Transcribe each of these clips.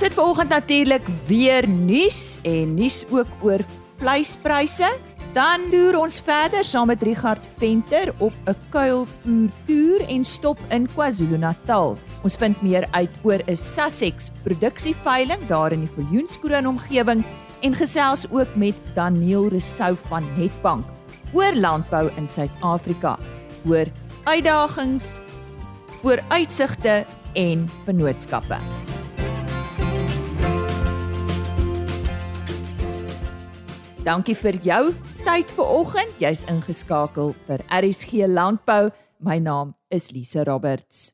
Ons het vanoggend natuurlik weer nuus en nuus ook oor vleispryse. Dan loer ons verder saam met Richard Venter op 'n kuilvoer toer en stop in KwaZulu-Natal. Ons vind meer uit oor 'n Sussex produksieveiling daar in die Viljoenskroon omgewing en gesels ook met Daniel Resou van Netbank oor landbou in Suid-Afrika, oor uitdagings, vooruitsigte en vennootskappe. Dankie vir jou tyd vanoggend. Jy's ingeskakel vir RSG Landbou. My naam is Lise Roberts.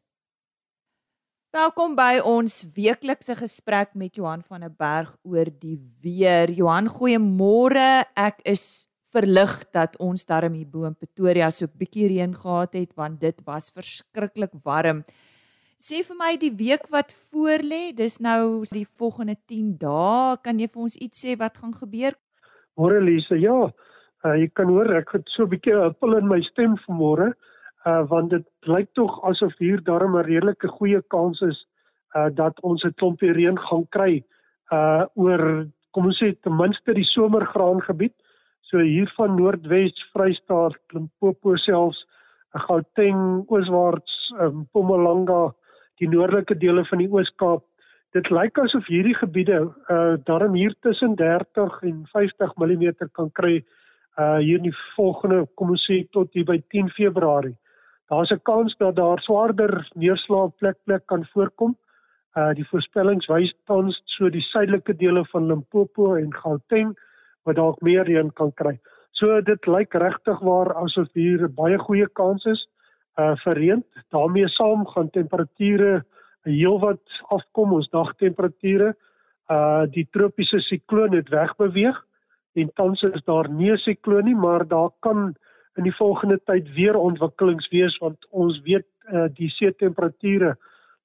Welkom by ons weeklikse gesprek met Johan van der Berg oor die weer. Johan, goeiemôre. Ek is verlig dat ons darm hier bo in Pretoria so 'n bietjie reën gehad het want dit was verskriklik warm. Sê vir my die week wat voorlê, dis nou die volgende 10 dae, kan jy vir ons iets sê wat gaan gebeur? Môre Lise, ja. Uh, jy kan hoor ek het so 'n bietjie pil in my stem vanmôre, uh want dit lyk tog asof hier darm 'n redelike goeie kans is uh dat ons 'n klompie reën gaan kry uh oor kom ons sê ten minste die somergraangebied. So hier van Noordwes, Vrystaat, Limpopo selfs, Gauteng, ooswaarts, um, Mpumalanga, die noordelike dele van die Oos-Kaap dit lyk asof hierdie gebiede uh darm hier tussen 30 en 50 mm kan kry uh hier in die volgende kom ons sê tot hier by 10 Februarie. Daar's 'n kans dat daar swaarder neerslae plek plek kan voorkom. Uh die voorspellings wys tans so die suidelike dele van Limpopo en Gauteng wat dalk meer reën kan kry. So dit lyk regtig waar asof hier baie goeie kans is uh vir reën. daarmee saam gaan temperature heelwat afkom ons dagtemperature. Uh die tropiese sikloon het wegbeweeg en tans is daar nie 'n sikloon nie, maar daar kan in die volgende tyd weer ontwikkelings wees want ons weet uh die see temperature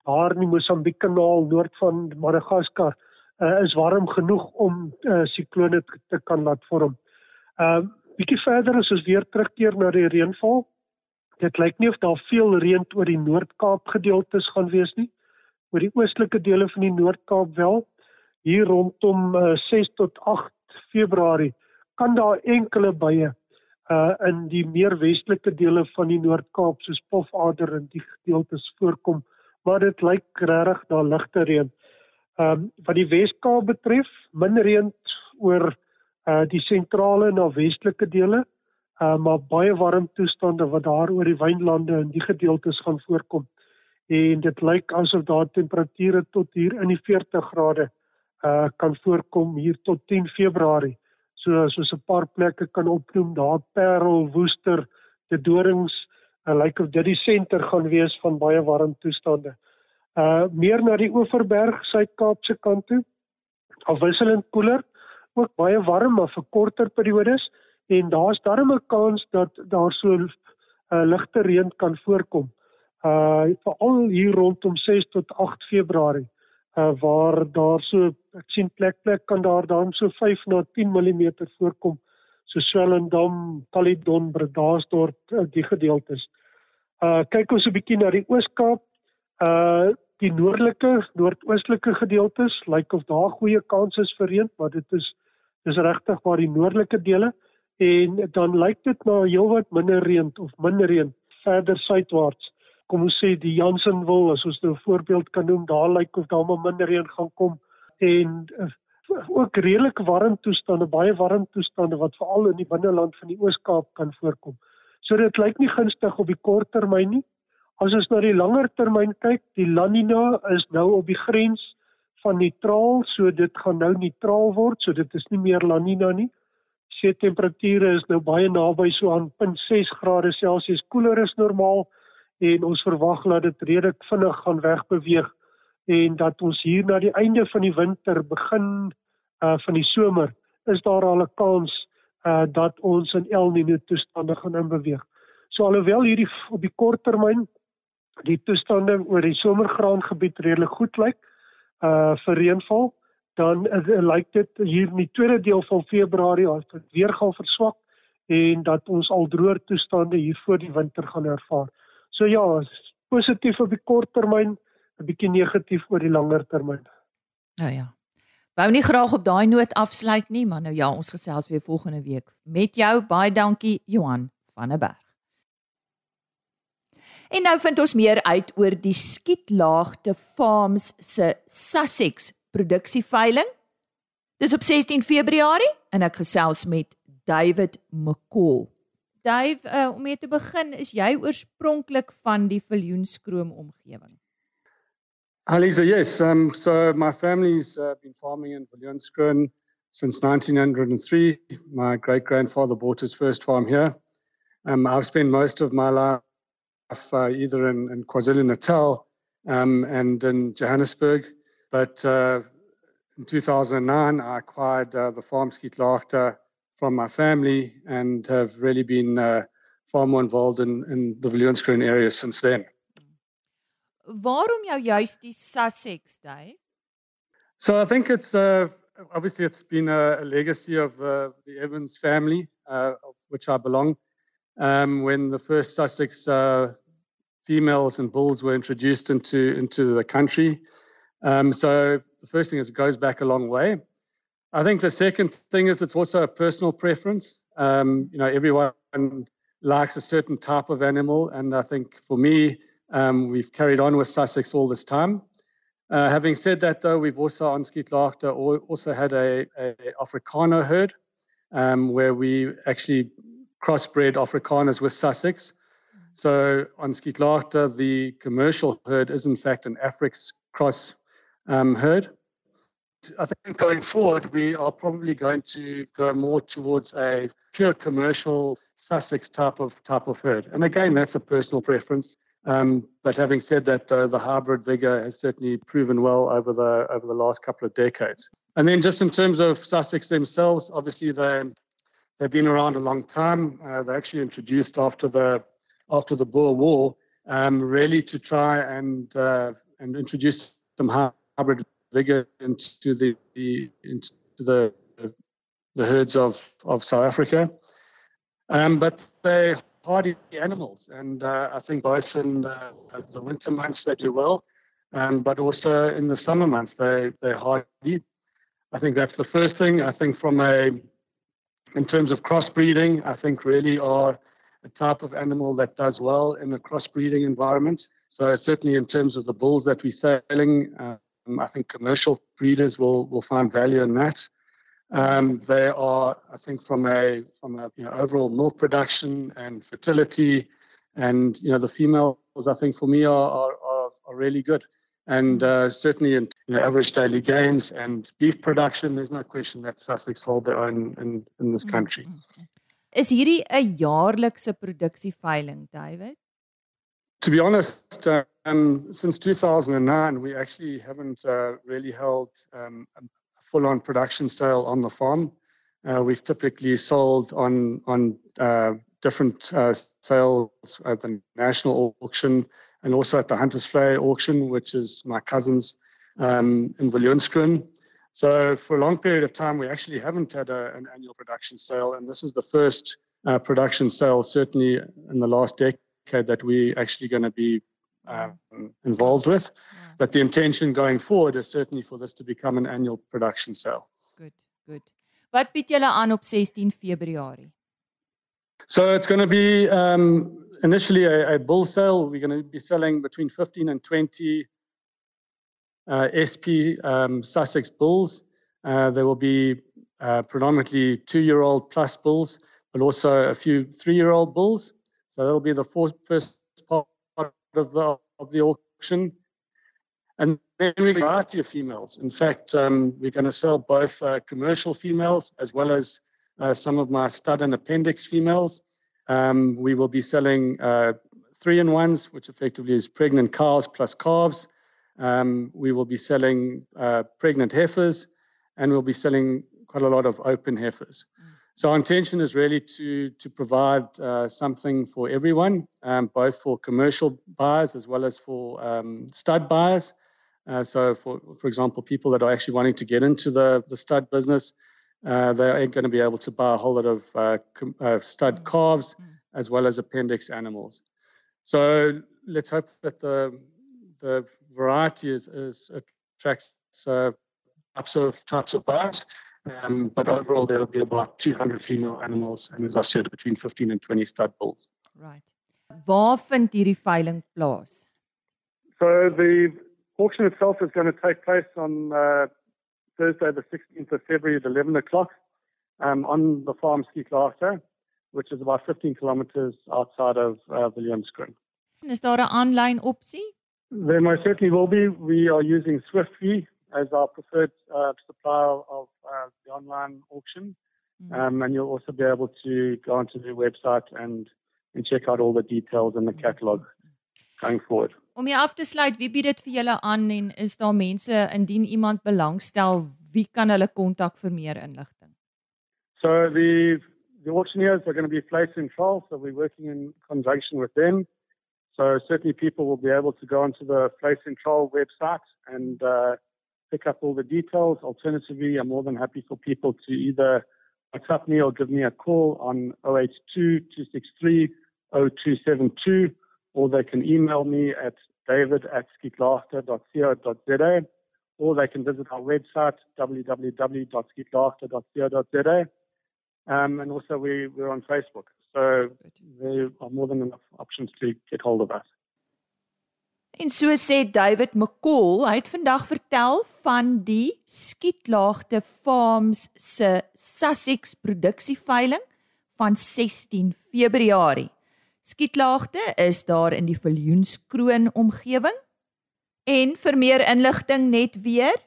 daar in Mosambiek kanaal noord van Madagaskar uh is warm genoeg om uh siklone te, kan laat vorm. Uh bietjie verder as ons weer terugkeer na die reënval. Dit lyk nie of daar veel reën oor die Noord-Kaap gedeeltes gaan wees nie oor die oostelike dele van die Noord-Kaap wel. Hier rondom uh, 6 tot 8 Februarie kan daar enkele buie uh in die meer westelike dele van die Noord-Kaap soos Pofader en die gedeeltes voorkom, maar dit lyk regtig daar ligte reën. Ehm um, wat die Wes-Kaap betref, min reën oor uh die sentrale en na westelike dele, uh maar baie warm toestande wat daar oor die wynlande en die gedeeltes gaan voorkom en dit lyk asof daar temperature tot hier in die 40 grade uh kan voorkom hier tot 10 Februarie. So soos 'n paar plekke kan opnoem daar Parel, Woester, die Dorings, uh, lyk of dit die senter gaan wees van baie warm toestande. Uh meer na die Oeverberg, Suid-Kaapse kant toe. Afwisselend koeler, ook baie warm maar vir korter periodes en daar's darem 'n kans dat daar so uh, ligte reën kan voorkom uh veral hier rondom 6 tot 8 Februarie uh waar daar so ek sien plek plek kan daar dan so 5 na 10 mm voorkom so Swellendam, Caledon, Bredasdorp uh, die gedeeltes. Uh kyk ons 'n bietjie na die Oos-Kaap. Uh die noordelike, noordoostelike gedeeltes lyk of daar goeie kans is vir reën, maar dit is dis regtig waar die noordelike dele en dan lyk dit na heelwat minder reën of minder reën verder suidwaarts kom ons sê die Jansenwil as ons nou 'n voorbeeld kan noem daar lyk of daar maar minder reën gaan kom en uh, ook redelik warm toestande baie warm toestande wat veral in die binneland van die Oos-Kaap kan voorkom. So dit lyk nie gunstig op die kort termyn nie. As ons na die langer termyn kyk, die La Nina is nou op die grens van neutraal, so dit gaan nou neutraal word, so dit is nie meer La Nina nie. See temperature is nou baie naby so aan 0.6 grade Celsius koeler as normaal en ons verwag dat dit redelik vinnig gaan wegbeweeg en dat ons hier na die einde van die winter begin uh van die somer is daar al 'n kans uh dat ons in El Niño toestande gaan inbeweeg. So alhoewel hierdie op die kort termyn die toestande oor die somergraangebied redelik goed lyk uh vir reënval, dan uh, lyk dit hier in die tweede deel van Februarie as dit weer gaan verswak en dat ons al droër toestande hier voor die winter gaan ervaar. So ja, positief op die kort termyn, 'n bietjie negatief oor die langer termyn. Nou ja. Wou nie graag op daai noot afsluit nie, maar nou ja, ons gesels weer volgende week met jou. Baie dankie Johan van der Berg. En nou vind ons meer uit oor die Skietlaagte Farms se Sussex produksieveiling. Dis op 16 Februarie en ek gesels met David McCall. Dave, uh, om mee te begin, is jy oorspronklik van die Viljoenskroom omgewing? Alisa, yes. Um, so my family's uh, been farming in Viljoenskroom since 1903. My great grandfather bought his first farm here. Um, I've spent most of my life uh, either in, in KwaZulu Natal um, and in Johannesburg. But uh, in 2009, I acquired uh, the farm Skietlaagte from my family and have really been uh, far more involved in, in the Viljoenskroon area since then. Waarom jou juist die Sussex Day? So I think it's uh, obviously it's been a, a legacy of the, the Evans family, uh, of which I belong. Um, when the first Sussex uh, females and bulls were introduced into into the country, um, so the first thing is it goes back a long way. I think the second thing is it's also a personal preference. Um, you know, everyone likes a certain type of animal, and I think for me, um, we've carried on with Sussex all this time. Uh, having said that, though, we've also on Skietlaagte also had a, a Afrikaner herd um, where we actually crossbred Afrikaners with Sussex. So on Skietlaagte, the commercial herd is in fact an Afrix cross um, herd. I think going forward, we are probably going to go more towards a pure commercial Sussex type of type of herd. And again, that's a personal preference. Um, but having said that, uh, the hybrid vigor has certainly proven well over the over the last couple of decades. And then, just in terms of Sussex themselves, obviously they they've been around a long time. Uh, they actually introduced after the after the Boer War, um, really to try and uh, and introduce some hybrid vigor into the, into the the herds of of South Africa. Um, but they hardy animals, and uh, I think both in uh, the winter months they do well, um, but also in the summer months they they're hardy. I think that's the first thing. I think from a in terms of crossbreeding, I think really are a type of animal that does well in a crossbreeding environment. So certainly in terms of the bulls that we're selling, uh, I think commercial breeders will, will find value in that. Um, they are, I think, from a from a you know, overall milk production and fertility, and you know the females, I think, for me are are, are, are really good, and uh, certainly in you know, average daily gains and beef production. There's no question that Sussex hold their own in in this country. Is hierdie 'n jaarlikse produksieveiling, David? To be honest, um, since 2009, we actually haven't uh, really held um, a full-on production sale on the farm. Uh, we've typically sold on on uh, different uh, sales at the national auction and also at the Hunters Flay auction, which is my cousin's um, in Viljoenskroon. So for a long period of time, we actually haven't had a, an annual production sale, and this is the first uh, production sale, certainly in the last decade that we're actually going to be um, involved with. Yeah. But the intention going forward is certainly for this to become an annual production sale. Good, good. Wat bied julle aan op 16 Februarie? So it's going to be um, initially a, a, bull sale. We're going to be selling between 15 and 20 uh, SP um, Sussex bulls. Uh, there will be uh, predominantly two-year-old plus bulls, but also a few three-year-old bulls. So that'll be the first part of the of the auction. And then we variety of females. In fact, um, we're going to sell both uh, commercial females as well as uh, some of my stud and appendix females. Um, we will be selling uh, three in ones, which effectively is pregnant cows plus calves. Um, we will be selling uh, pregnant heifers, and we'll be selling quite a lot of open heifers. Mm. So our intention is really to to provide uh, something for everyone, um, both for commercial buyers as well as for um, stud buyers. Uh, so for for example, people that are actually wanting to get into the the stud business, uh, they are going to be able to buy a whole lot of uh, com- uh, stud calves mm. as well as appendix animals. So let's hope that the the variety is, is attracts uh, types of types of birds. Um, but overall, there will be about 200 female animals, and as I said, between 15 and 20 stud bulls. Right. Waar vind hierdie veiling plaas? So the auction itself is going to take place on uh, Thursday, the 16th of February at 11 o'clock um, on the farm Ski Glasgow, which is about 15 kilometers outside of uh, Williamsgreen. Is there an online opsie? There most certainly will be. We are using SwiftView as our preferred uh, supplier of uh, the online auction. Mm. Um, and you'll also be able to go onto the website and, and check out all the details in the mm. catalog going forward. Om jy af te sluit, wie bied dit vir julle aan en is daar mense indien iemand belangstel, wie kan hulle kontak vir meer inligting? So the the auctioneers are going to be placed in trial, so we're working in conjunction with them. So certainly people will be able to go onto the Place in Trial website and uh, pick up all the details. Alternatively, I'm more than happy for people to either WhatsApp me or give me a call on 082 263 0272, or they can email me at david at skitlaughter.co.za, or they can visit our website, www.skitlaughter.co.za. Um, and also, we, we're on Facebook. So there are more than enough options to get hold of us. En so sê David McCall, hy het vandag vertel van die Skietlaagte Farms se Sussex produksieveiling van 16 Februarie. Skietlaagte is daar in die Viljoenskroon omgewing. En vir meer inligting net weer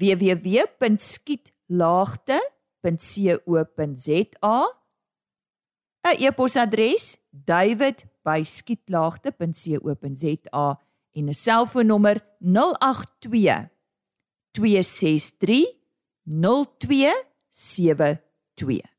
www.skietlaagte.co.za 'n e-posadres david by skietlaagte.co.za en 'n selfoonnommer 082 263 0272.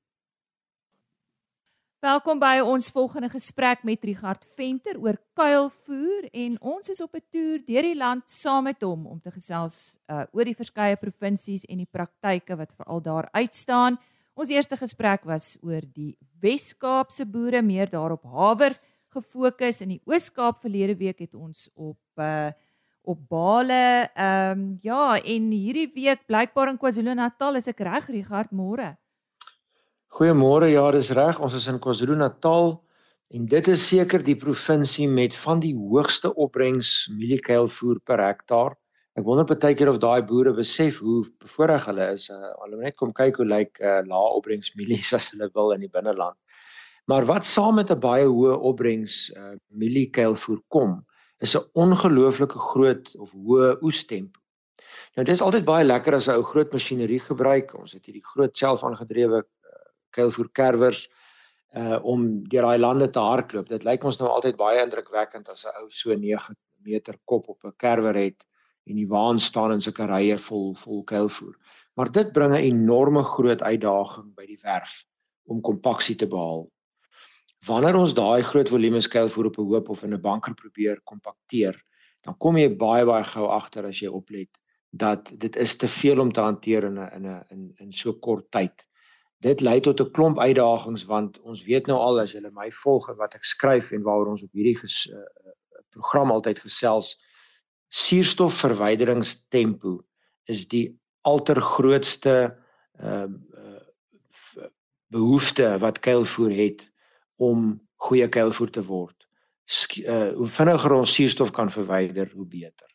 Welkom by ons volgende gesprek met Richard Venter oor kuilvoer en ons is op 'n toer deur die land saam met hom om te gesels uh, oor die verskeie provinsies en die praktyke wat veral daar uitstaan. Ons eerste gesprek was oor die Wes-Kaapse boere meer daarop haver gefokus in die Oos-Kaap verlede week het ons op uh op bale ehm um, ja en hierdie week blykbaar in KwaZulu-Natal is ek reg Richard môre. Goeiemôre ja, dis reg. Ons is in KwaZulu-Natal en dit is seker die provinsie met van die hoogste opbrengs mieliekuilvoer per hektaar. Ek wonder baie keer of daai boere besef hoe bevoordeel hulle is. Uh, hulle net kom kyk hoe lyk like, uh, lae opbrengs mielies as hulle wil in die binneland. Maar wat saam met 'n baie hoë opbrengs uh mieliekuilvoer kom, is 'n ongelooflike groot of hoë oestempo. Nou dit is altyd baie lekker as 'n ou groot masjinerie gebruik. Ons het hierdie groot selfaangedrewe uh, kuilvoer kerwers uh om deur daai lande te hardloop. Dit lyk ons nou altyd baie indrukwekkend as 'n ou so 9 meter kop op 'n kerwer het en die waan staan in sulke rye vol vol kuilvoer. Maar dit bring 'n enorme groot uitdaging by die werf om kompaksie te behaal. Wanneer ons daai groot volume skuilvoer op 'n hoop of in 'n banker probeer kompakteer, dan kom jy baie baie gou agter as jy oplet dat dit is te veel om te hanteer in 'n in 'n in in so kort tyd. Dit lei tot 'n klomp uitdagings want ons weet nou al as jy my volg en wat ek skryf en waaroor ons op hierdie ges, uh, program altyd gesels, suurstofverwyderingstempo is die altergrootste ehm uh, uh, behoefte wat kuilvoer het om goeie kuilvoer te word. Sk uh, hoe vinniger ons suurstof kan verwyder, hoe beter.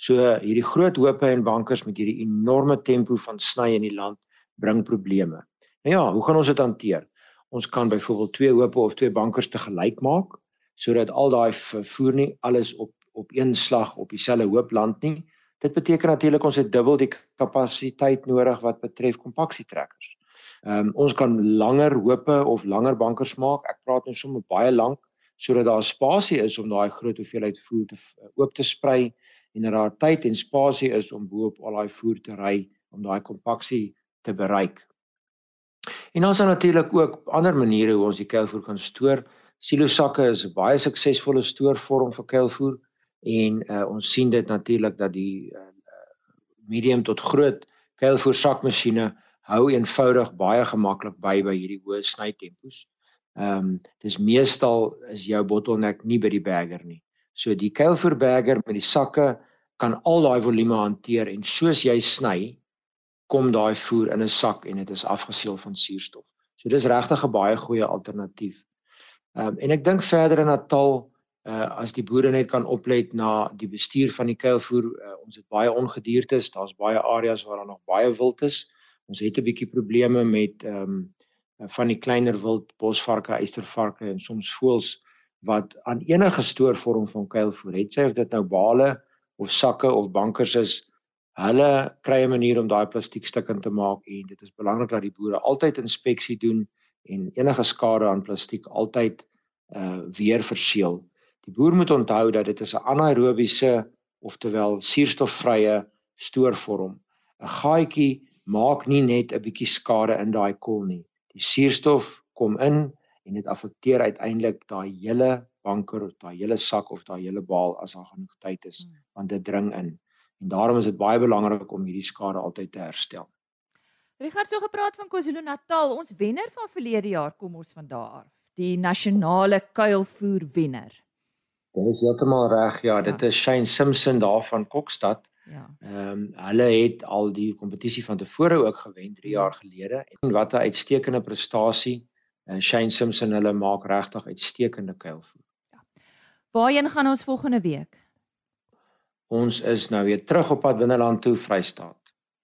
So hierdie groot hoope en bankers met hierdie enorme tempo van sny in die land bring probleme. Nou ja, hoe gaan ons dit hanteer? Ons kan byvoorbeeld twee hoope of twee bankers te gelyk maak sodat al daai vervoer nie alles op op een slag op dieselfde hoop land nie. Dit beteken natuurlik ons het dubbel die kapasiteit nodig wat betref kompaksietrekkers. Ehm um, ons kan langer hoope of langer bankers maak. Ek praat nou sommer baie lank sodat daar spasie is om daai groot hoeveelheid voer te uh, oop te sprei en dat daar tyd en spasie is om bo-op al daai voer te ry om daai kompaksie te bereik. En ons het natuurlik ook ander maniere hoe ons die kuilvoer kan stoor. Silo sakke is 'n baie suksesvolle stoorvorm vir kuilvoer en uh, ons sien dit natuurlik dat die uh, medium tot groot kuilvoer sakmasjiene hou eenvoudig baie gemaklik by by hierdie hoë snytempos. Ehm um, dis meestal is jou bottleneck nie by die bagger nie. So die kuilvoer bagger met die sakke kan al daai volume hanteer en soos jy sny kom daai voer in 'n sak en dit is afgeseël van suurstof. So dis regtig 'n baie goeie alternatief. Ehm um, en ek dink verder in Natal uh as die boere net kan oplet na die bestuur van die kuilvoer uh, ons het baie ongediertes daar's baie areas waar daar nog baie wild is ons het 'n bietjie probleme met ehm um, van die kleiner wild bosvarke eystervarke en soms voëls wat aan enige stoorvorm van kuilvoer het sy of dit nou bale of sakke of bankers is hulle kry 'n manier om daai plastiekstukke te maak en dit is belangrik dat die boere altyd inspeksie doen en enige skade aan plastiek altyd uh weer verseël Die boer moet onthou dat dit is 'n anaerobiese oftewel suurstofvrye stoorvorm. 'n Gaatjie maak nie net 'n bietjie skade in daai kol nie. Die suurstof kom in en dit affekteer uiteindelik daai hele banker of daai hele sak of daai hele baal as daar genoeg tyd is hmm. want dit dring in. En daarom is dit baie belangrik om hierdie skade altyd te herstel. Richard so gepraat van KwaZulu-Natal, ons wenner van verlede jaar kom ons van daar af. Die nasionale kuilvoer wenner. Dit is heeltemal reg. Ja, dit ja. is Shane Simpson daar van Kokstad. Ja. Ehm um, hulle het al die kompetisie van tevore ook gewen 3 jaar gelede en wat 'n uitstekende prestasie. En uh, Shane Simpson hulle maak regtig uitstekende kuilvoer. Ja. Waarheen gaan ons volgende week? Ons is nou weer terug op pad binneland toe Vrystaat.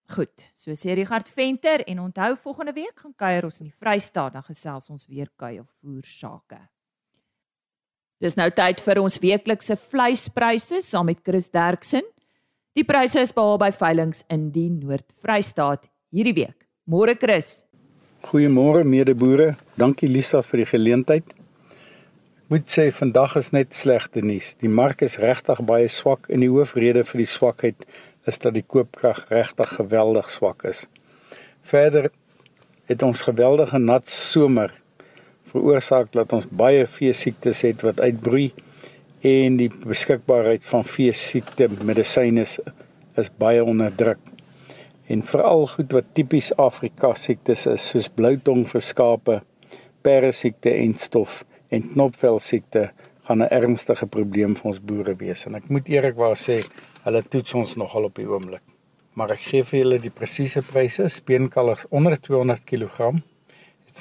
Goed, so sê Richard Venter en onthou volgende week gaan kuier ons in die Vrystaat dan gesels ons weer kuilvoer sake. Dis nou tyd vir ons weeklikse vleispryse saam met Chris Derksen. Die pryse is behaal by veilinge in die Noord-Vrystaat hierdie week. Môre Chris. Goeiemôre medeboere. Dankie Lisa vir die geleentheid. Ek moet sê vandag is net slegte nuus. Die mark is regtig baie swak en die hoofrede vir die swakheid is dat die koopkrag regtig geweldig swak is. Verder het ons geweldige nat somer veroorsaak dat ons baie vee siektes het wat uitbroei en die beskikbaarheid van vee siekte medisyne is, is baie onder druk. En veral goed wat tipies Afrika siektes is soos bloutong vir skape, pere siekte en stof en knopvel siekte gaan 'n ernstige probleem vir ons boere wees en ek moet eerlikwaar sê hulle toets ons nogal op die oomblik. Maar ek gee vir julle die presiese pryse, speenkalvers onder 200 kg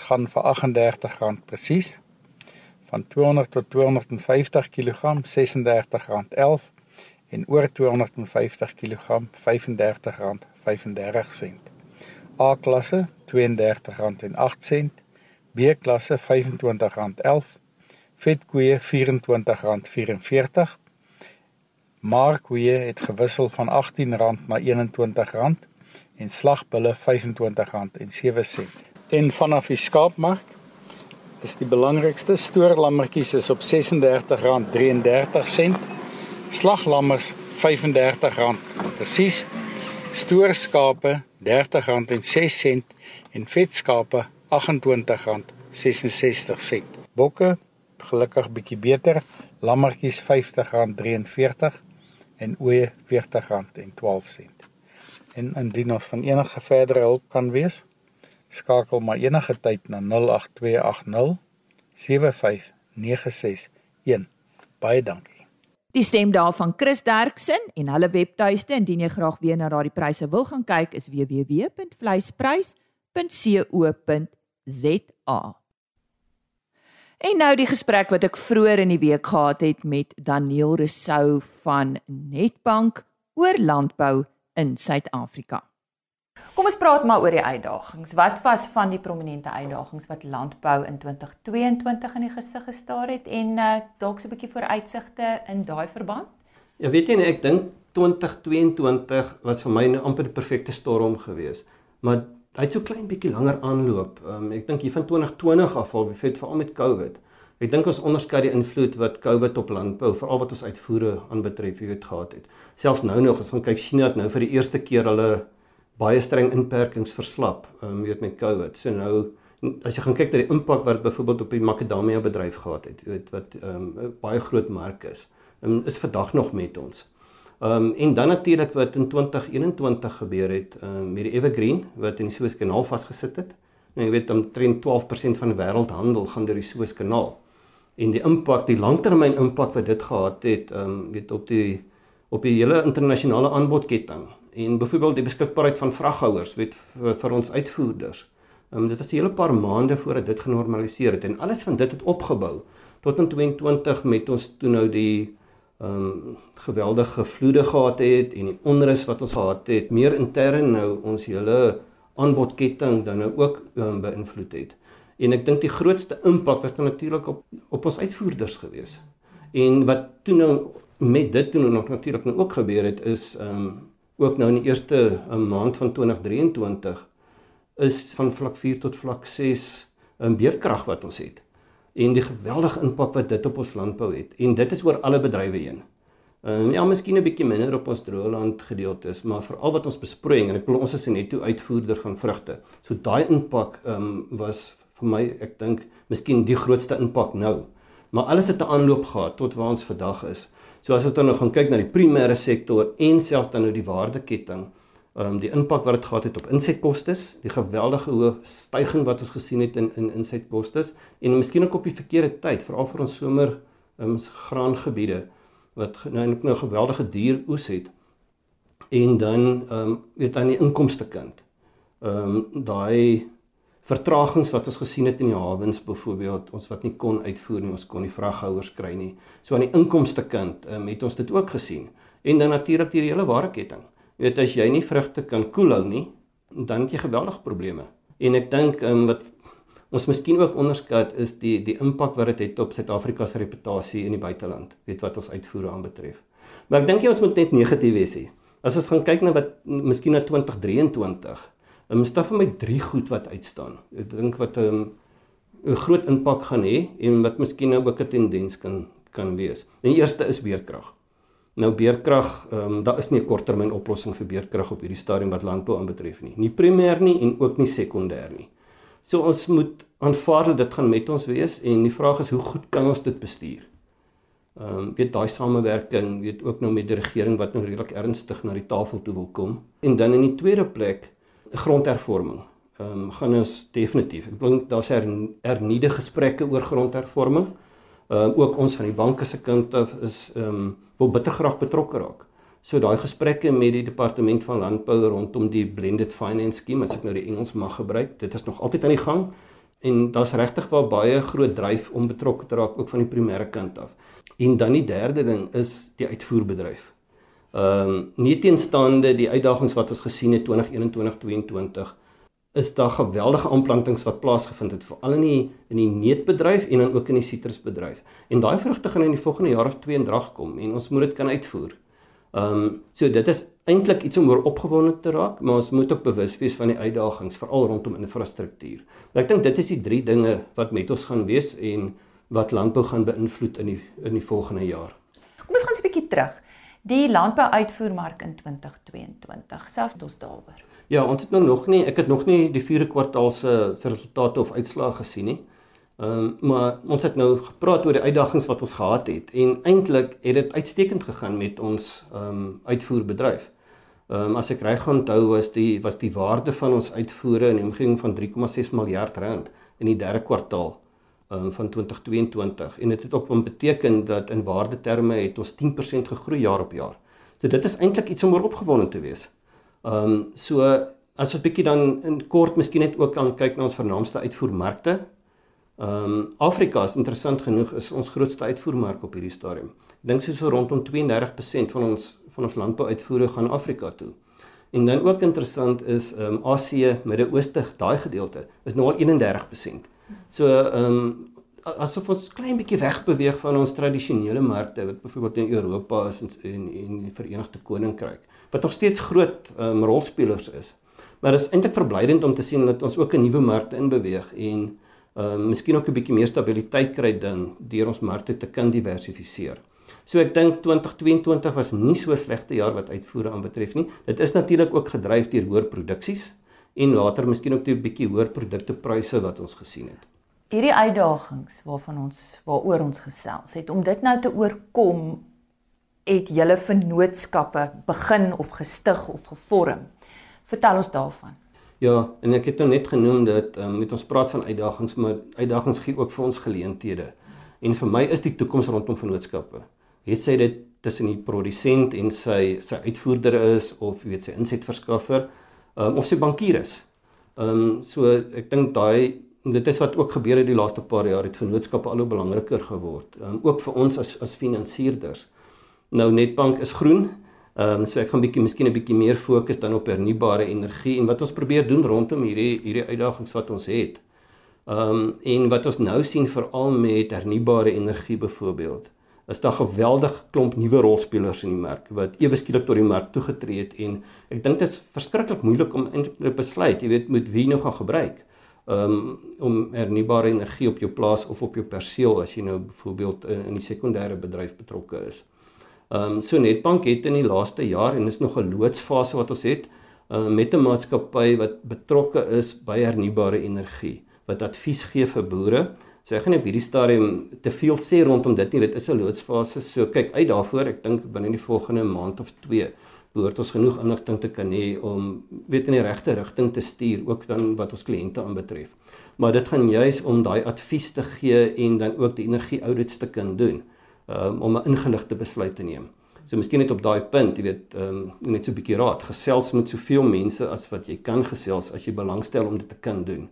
gaan vir R38 presies. Van 200 tot 250 kg R36.11 en oor 250 kg R35.35. A klasse R32.08, B klasse R25.11, vetkoeie R24.44. Markkoeie het gewissel van R18 na R21 en slagbulle R25.07. En vanaf die skaapmark is die belangrikste stoorlammetjies is op R36.33. Slaglammers R35. Presies. Stoorskape R30.06 en vetskape R28.66. Bokke gelukkig bietjie beter. Lammetjies R50.43 en ooe R40.12. En indien ons van enige verdere hulp kan wees, skakel maar enige tyd na 08280 75961. Baie dankie. Die stem daarvan Chris Derksen en hulle webtuiste indien jy graag weer na daardie pryse wil gaan kyk is www.vleisprys.co.za. En nou die gesprek wat ek vroeër in die week gehad het met Daniel Rousseau van Netbank oor landbou in Suid-Afrika. Kom ons praat maar oor die uitdagings. Wat was van die prominente uitdagings wat landbou in 2022 in die gesig gestaar het en uh, dalk so 'n bietjie vooruitsigte in daai verband? Ja, weet jy nie, ek dink 2022 was vir my nou amper die perfekte storm geweest. Maar hy het so klein bietjie langer aanloop. Um, ek dink hier van 2020 af al, veral met COVID. Ek dink ons onderskei die invloed wat COVID op landbou, veral wat ons uitvoere aanbetref, jy weet gehad het. Selfs nou nog as ons kyk China het nou vir die eerste keer hulle baie streng inperkings verslap, um, weet met COVID. So nou as jy gaan kyk na die impak wat byvoorbeeld op die makadamia bedryf gehad het, weet wat ehm um, baie groot mark is, um, is vandag nog met ons. Ehm um, en dan natuurlik wat in 2021 gebeur het um, met die Evergreen wat in die Suezkanaal vasgesit het. Nou jy weet omtrent 12% van die wêreldhandel gaan deur die Suezkanaal. En die impak, die langtermyn impak wat dit gehad het, ehm um, weet op die op die hele internasionale aanbodketting en byvoorbeeld die beskikbaarheid van vraghouers weet vir, vir ons uitvoerders. Um, dit was 'n hele paar maande voordat dit genormaliseer het en alles van dit het opgebou tot in 2020 met ons toe nou die ehm um, geweldige vloede gehad het en die onrus wat ons gehad het, meer intern nou ons hele aanbodketting dan nou ook um, beïnvloed het. En ek dink die grootste impak was natuurlik op op ons uitvoerders gewees. En wat toe nou met dit toe nou natuurlik nou ook gebeur het is ehm um, ook nou in die eerste um, maand van 2023 is van vlak 4 tot vlak 6 'n um, beerkrag wat ons het en die geweldige impak wat dit op ons landbou het en dit is oor alle bedrywe heen. Ehm um, ja, miskien 'n bietjie minder op ons droëland gedeeltes, maar veral wat ons besproeiing en ek bedoel ons is net toe uitvoerder van vrugte. So daai impak ehm um, was vir my ek dink miskien die grootste impak nou. Maar alles het 'n aanloop gehad tot waar ons vandag is. So as ons dan nou gaan kyk na die primêre sektor en selfs dan nou die waardeketting, ehm um, die impak wat dit gehad het op insetkostes, die geweldige hoë stygings wat ons gesien het in in insetkostes en miskien ook op die verkeerde tyd, veral vir ons somer ehm um, graangebiede wat nou net nou geweldige duur oes het. En dan ehm um, weet aan die inkomste kant. Ehm um, daai vertragings wat ons gesien het in die hawens byvoorbeeld, ons wat nie kon uitvoer nie, ons kon nie vraghouers kry nie. So aan die inkomste kant ehm um, het ons dit ook gesien. En dan natuurlik die hele waardeketting. Jy weet as jy nie vrugte kan koelhou nie, dan het jy geweldige probleme. En ek dink um, wat ons miskien ook onderskat is die die impak wat dit het, het op Suid-Afrika se reputasie in die buiteland, weet wat ons uitvoere aanbetref. Maar ek dink jy ons moet net negatief wees hier. As ons gaan kyk na wat miskien na 2023, um, is daar vir my drie goed wat uitstaan. Ek dink wat 'n um, 'n groot impak gaan hê en wat miskien nou ook 'n tendens kan kan wees. Die eerste is weerkrag. Nou beerkrag, ehm um, daar is nie 'n korttermyn oplossing vir beerkrag op hierdie stadium wat landbou aanbetref nie. Nie primêr nie en ook nie sekondêr nie. So ons moet aanvaar dat dit gaan met ons wees en die vraag is hoe goed kan ons dit bestuur? Ehm um, weet daai samewerking, weet ook nou met die regering wat nou redelik ernstig na die tafel toe wil kom. En dan in die tweede plek, grondhervorming. Ehm um, gaan ons definitief. Ek dink daar's hernieude gesprekke oor grondhervorming. Ehm uh, ook ons van die banke se kant af is ehm um, wil bitter graag betrokke raak. So daai gesprekke met die departement van landbou rondom die blended finance scheme, as ek nou die Engels mag gebruik, dit is nog altyd aan die gang en daar's regtig waar baie groot dryf om betrokke te raak ook van die primêre kant af. En dan die derde ding is die uitvoerbedryf. Ehm um, nie teenstaande die uitdagings wat ons gesien het 2021-2022 is daar geweldige aanplantings wat plaasgevind het veral in die in die neutbedryf en dan ook in die sitrusbedryf. En daai vrugte gaan in die volgende jaar of twee in drag kom en ons moet dit kan uitvoer. Ehm um, so dit is eintlik iets om oor opgewonde te raak, maar ons moet ook bewus wees van die uitdagings veral rondom infrastruktuur. Ek dink dit is die drie dinge wat met ons gaan wees en wat landbou gaan beïnvloed in die in die volgende jaar. Kom ons gaan 'n bietjie terug. Die landbou-uitvoermark in 2022. Selfs met ons daaroor. Ja, ons het nou nog nie, ek het nog nie die 4de kwartaal se resultate of uitslae gesien nie. Ehm um, maar ons het nou gepraat oor die uitdagings wat ons gehad het en eintlik het dit uitstekend gegaan met ons ehm um, uitvoerbedryf. Ehm um, as ek reg onthou was die was die waarde van ons uitvoere in die omgewing van 3,6 miljard rand in die derde kwartaal um, van 2022 en dit het ook beteken dat in waardeterme het ons 10% gegroei jaar op jaar. So dit is eintlik iets om oor opgewonde te wees. Ehm um, so as ons bietjie dan in kort miskien net ook kan kyk na ons vernaamste uitvoermarkte. Ehm um, Afrika is interessant genoeg is ons grootste uitvoermark op hierdie stadium. Ek dink so rondom 32% van ons van ons landbouuitvoere gaan Afrika toe. En dan ook interessant is ehm um, Asië, Midde-Ooste, daai gedeelte is nou al 31%. So ehm um, asof ons klein bietjie wegbeweeg van ons tradisionele markte wat byvoorbeeld in Europa is en en, en die Verenigde Koninkryk wat nog steeds groot um, rolspelers is. Maar dit is eintlik verblydend om te sien dat ons ook 'n nuwe markte inbeweeg en ehm um, miskien ook 'n bietjie meer stabiliteit kry dan deur ons markte te kan diversifiseer. So ek dink 2022 was nie so slegte jaar wat uitvoere aanbetref nie. Dit is natuurlik ook gedryf deur hoër produksies en later miskien ook 'n bietjie hoër produktepryse wat ons gesien het. Hierdie uitdagings waarvan ons waaroor ons gesels het om dit nou te oorkom het julle vennootskappe begin of gestig of gevorm. Vertel ons daarvan. Ja, en ek het nou net genoem dat um, met ons praat van uitdagings, maar uitdagings gee ook vir ons geleenthede. En vir my is die toekoms rondom vennootskappe. Het sy dit tussen die produsent en sy sy uitvoerder is of jy weet sy insetverskaffer um, of sy bankier is. Ehm um, so ek dink daai dit is wat ook gebeur het die laaste paar jaar het vennootskappe al hoe belangriker geword. Ehm um, ook vir ons as as finansierders. Nou Netbank is groen. Ehm um, so ek gaan bietjie miskien 'n bietjie meer fokus dan op hernubare energie en wat ons probeer doen rondom hierdie hierdie uitdagings wat ons het. Ehm um, en wat ons nou sien veral met hernubare energie byvoorbeeld is daar geweldig klomp nuwe rolspelers in die mark wat ewe skielik tot die mark toegetree het en ek dink dit is verskriklik moeilik om te besluit, jy weet, moet wie nou gaan gebruik um, om hernubare energie op jou plaas of op jou perseel as jy nou byvoorbeeld in, in die sekondêre bedryf betrokke is. Ehm um, so Netbank het in die laaste jaar en dis nog 'n loodsfase wat ons het uh, met 'n maatskappy wat betrokke is by hernubare energie wat advies gee vir boere So ek gaan nie op hierdie stadium te veel sê rondom dit nie. Dit is 'n loodsfase. So kyk uit daarvoor. Ek dink binne die volgende maand of 2 behoort ons genoeg inligting te kan hê om weet in die regte rigting te stuur ook dan wat ons kliënte aanbetref. Maar dit gaan juis om daai advies te gee en dan ook die energie audits te kan doen um, om 'n ingeligte besluit te neem. So miskien net op daai punt, jy weet, um, net so 'n bietjie raad. Gesels met soveel mense as wat jy kan gesels as jy belangstel om dit te kan doen.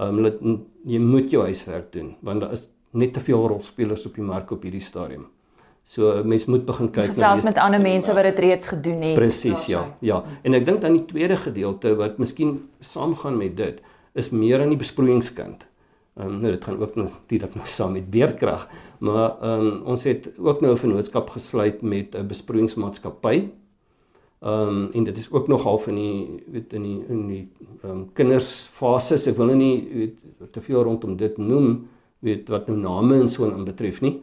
Ehm um, jy moet jou huiswerk doen want daar is net te veel rolspelers op die mark op hierdie stadium. So mens moet begin kyk na selfs met ander mense wat dit reeds gedoen het. Presies, ja. Ja. En ek dink dan die tweede gedeelte wat miskien saamgaan met dit is meer aan die besproeiingskant. Ehm um, nou dit gaan ook natuurlik nou saam met beerdkrag, maar ehm um, ons het ook nou 'n vennootskap gesluit met 'n besproeiingsmaatskappy Ehm um, en dit is ook nog half in die weet in die in die ehm um, kindersfases. Ek wil nou nie weet te veel rondom dit noem, weet wat nou name en so aan betref nie.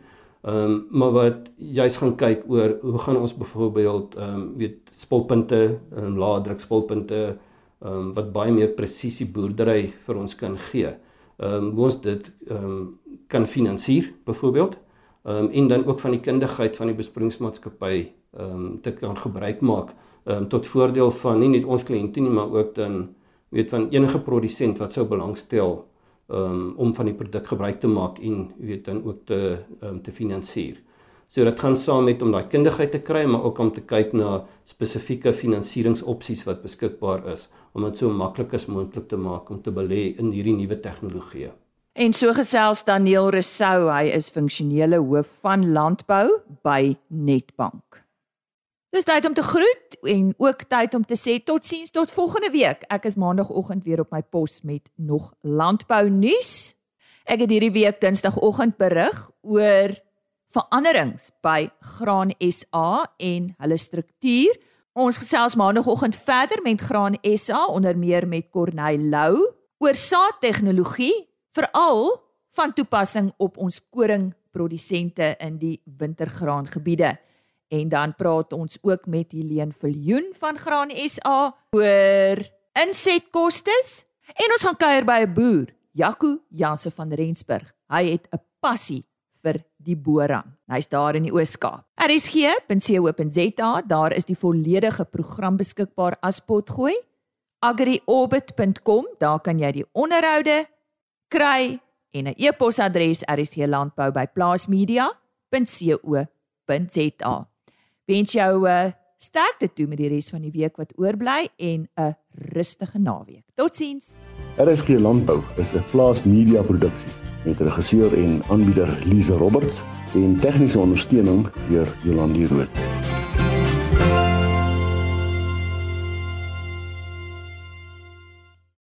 Ehm um, maar wat jy's gaan kyk oor hoe gaan ons byvoorbeeld ehm um, weet spulpunte, ehm um, lae druk spulpunte ehm um, wat baie meer presisie boerdery vir ons kan gee. Ehm um, hoe ons dit ehm um, kan finansier byvoorbeeld. Ehm um, en dan ook van die kundigheid van die besproeiingsmaatskappy ehm um, te kan gebruik maak um, tot voordeel van nie net ons kliënte nie, maar ook dan weet van enige produsent wat sou belangstel um, om van die produk gebruik te maak en weet dan ook te um, te finansier. So dit gaan saam met om daai kundigheid te kry, maar ook om te kyk na spesifieke finansieringsopsies wat beskikbaar is om dit so maklik as moontlik te maak om te belê in hierdie nuwe tegnologieë. En so gesels Daniel Resou, hy is funksionele hoof van landbou by Netbank. Dis tyd om te groet en ook tyd om te sê totsiens tot volgende week. Ek is maandagooggend weer op my pos met nog landbou nuus. Ek het hierdie week Dinsdagoggend berig oor veranderings by Graan SA en hulle struktuur. Ons gesels maandagooggend verder met Graan SA onder meer met Corneil Lou oor saadtegnologie veral van toepassing op ons koringprodusente in die wintergraangebiede. En dan praat ons ook met Helene Viljoen van Graan SA oor insetkoste en ons gaan kuier by 'n boer, Jaco Janse van Rensburg. Hy het 'n passie vir die boran. Hy's daar in die Oos-Kaap. RSG.co.za, daar is die volledige program beskikbaar as potgooi. agriorbit.com, daar kan jy die onderhoude kry en 'n e-posadres rsglandbou@plaasmedia.co.za wens jou 'n uh, eh, sterkte toe met die res van die week wat oorbly en 'n rustige naweek. Totsiens. RSG Landbou is 'n plaas media produksie met regisseur en aanbieder Lize Roberts en tegniese ondersteuning deur Jolande Rooi.